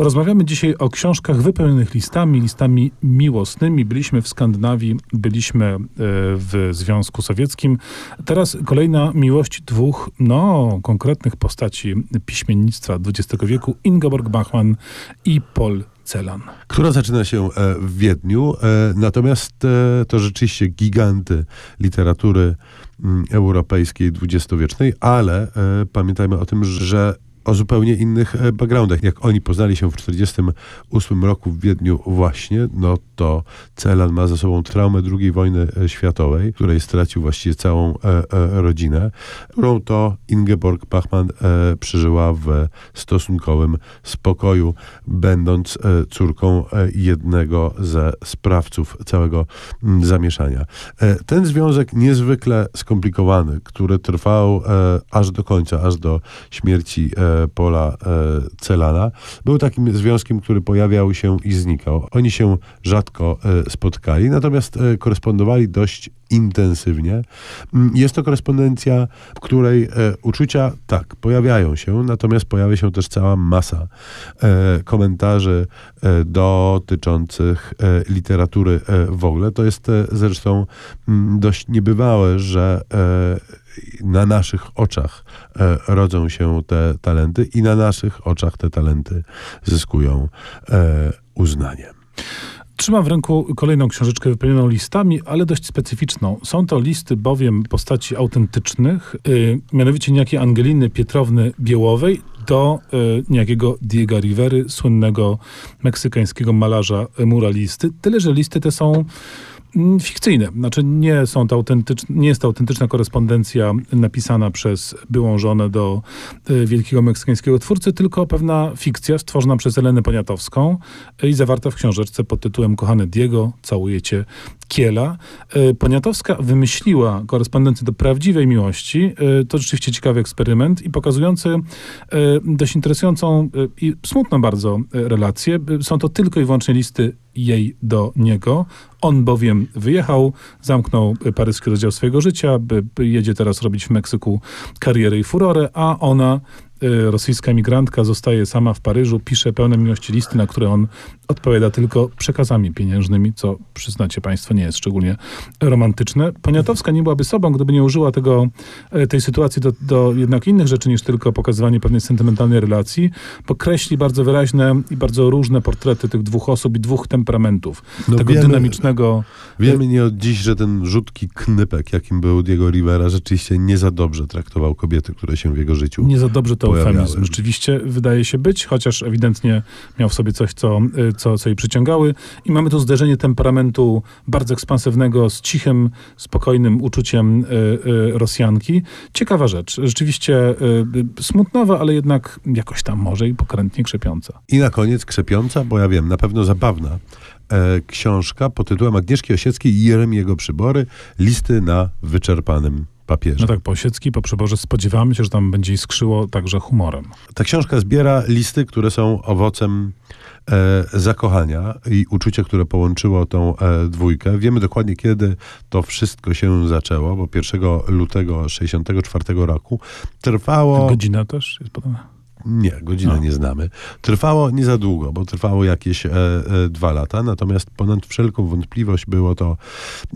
Rozmawiamy dzisiaj o książkach wypełnionych listami, listami miłosnymi. Byliśmy w Skandynawii, byliśmy e, w Związku Sowieckim. Teraz kolejna miłość dwóch, no, konkretnych postaci piśmiennictwa XX wieku, Ingeborg Bachmann i Paul Celan. Która zaczyna się e, w Wiedniu, e, natomiast to rzeczywiście giganty literatury mm, europejskiej dwudziestowiecznej, ale pamiętajmy o tym, że o zupełnie innych e, backgroundach. Jak oni poznali się w 1948 roku w Wiedniu właśnie, no to Celan ma za sobą traumę II wojny e, światowej, której stracił właściwie całą e, rodzinę, którą to Ingeborg Bachmann przeżyła w stosunkowym spokoju, będąc córką jednego ze sprawców całego zamieszania. ten związek niezwykle skomplikowany, który trwał aż do końca, aż do śmierci Pola Celana, był takim związkiem, który pojawiał się i znikał. Oni się rzadko e, spotkali, natomiast e, korespondowali dość intensywnie. Mm, jest to korespondencja, w której e, uczucia tak, pojawiają się, natomiast pojawia się też cała masa komentarzy dotyczących literatury w ogóle. To jest zresztą mm, dość niebywałe, że na naszych oczach e, rodzą się te talenty i na naszych oczach te talenty zyskują e, uznanie. Trzymam w ręku kolejną książeczkę wypełnioną listami, ale dość specyficzną. Są to listy bowiem postaci autentycznych, yy, mianowicie niejakiej Angeliny Pietrowny Biełowej do yy, niejakiego Diego Rivery, słynnego meksykańskiego malarza muralisty. Tyle, że listy te są fikcyjne. Znaczy nie, są to nie jest to autentyczna korespondencja napisana przez byłą żonę do y, wielkiego meksykańskiego twórcy, tylko pewna fikcja stworzona przez Elenę Poniatowską y, i zawarta w książeczce pod tytułem Kochany Diego, całuje cię Kiela. Y, Poniatowska wymyśliła korespondencję do prawdziwej miłości. To rzeczywiście ciekawy eksperyment i pokazujący dość interesującą i smutną bardzo relację. Są to tylko i wyłącznie listy jej do niego. On bowiem wyjechał, zamknął paryski rozdział swojego życia, jedzie teraz robić w Meksyku karierę i furorę, a ona rosyjska emigrantka zostaje sama w Paryżu, pisze pełne miłości listy, na które on odpowiada tylko przekazami pieniężnymi, co przyznacie Państwo nie jest szczególnie romantyczne. Poniatowska nie byłaby sobą, gdyby nie użyła tego, e, tej sytuacji do, do jednak innych rzeczy niż tylko pokazywanie pewnej sentymentalnej relacji, bo kreśli bardzo wyraźne i bardzo różne portrety tych dwóch osób i dwóch temperamentów. No tego wiemy, dynamicznego. Wiemy nie od dziś, że ten rzutki knypek, jakim był Diego Rivera, rzeczywiście nie za dobrze traktował kobiety, które się w jego życiu Nie za dobrze to eufemizm. Rzeczywiście wydaje się być, chociaż ewidentnie miał w sobie coś, co, y, co, co jej przyciągały. I mamy tu zderzenie temperamentu bardzo ekspansywnego z cichym, spokojnym uczuciem y, y, Rosjanki. Ciekawa rzecz. Rzeczywiście smutnowa, ale jednak jakoś tam może i pokrętnie krzepiąca. I na koniec krzepiąca, bo ja wiem, na pewno zabawna e, książka pod tytułem Agnieszki Osieckiej i Jeremiego Przybory. Listy na wyczerpanym papierze. No tak, po Osiecki, po Przeborze spodziewamy się, że tam będzie iskrzyło także humorem. Ta książka zbiera listy, które są owocem e, zakochania i uczucia, które połączyło tą e, dwójkę. Wiemy dokładnie, kiedy to wszystko się zaczęło, bo 1 lutego 64 roku trwało... Godzina też jest podana? Nie, godzinę no. nie znamy. Trwało nie za długo, bo trwało jakieś e, e, dwa lata, natomiast ponad wszelką wątpliwość było to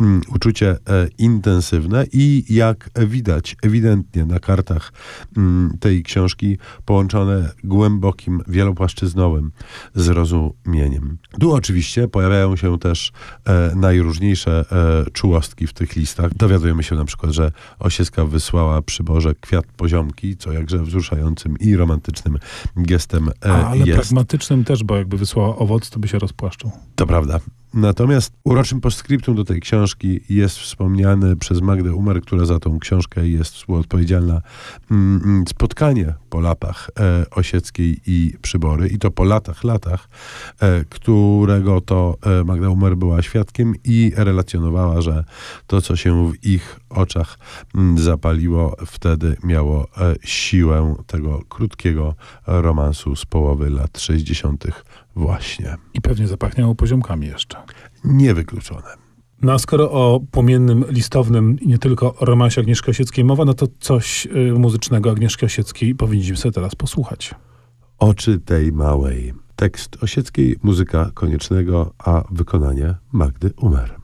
mm, uczucie e, intensywne i jak widać ewidentnie na kartach mm, tej książki połączone głębokim, wielopłaszczyznowym zrozumieniem. Tu oczywiście pojawiają się też e, najróżniejsze e, czułostki w tych listach. Dowiadujemy się na przykład, że Osieska wysłała przy Boże kwiat poziomki, co jakże wzruszającym i romantycznym pragmatycznym gestem e, ale jest. pragmatycznym też, bo jakby wysłała owoc, to by się rozpłaszczył. To prawda. Natomiast uroczym postscriptum do tej książki jest wspomniane przez Magdę Umer, która za tą książkę jest współodpowiedzialna, mm, mm, spotkanie po latach e, Osieckiej i Przybory. I to po latach, latach, e, którego to e, Magda Umer była świadkiem i relacjonowała, że to, co się w ich oczach mm, zapaliło, wtedy miało siłę tego krótkiego romansu z połowy lat 60. właśnie. I pewnie zapachniało poziomkami jeszcze. Niewykluczone. No a skoro o płomiennym, listownym i nie tylko romansie Agnieszki Osieckiej mowa, no to coś y, muzycznego Agnieszki Osieckiej powinniśmy sobie teraz posłuchać. Oczy tej małej. Tekst Osieckiej, muzyka Koniecznego, a wykonanie Magdy Umer.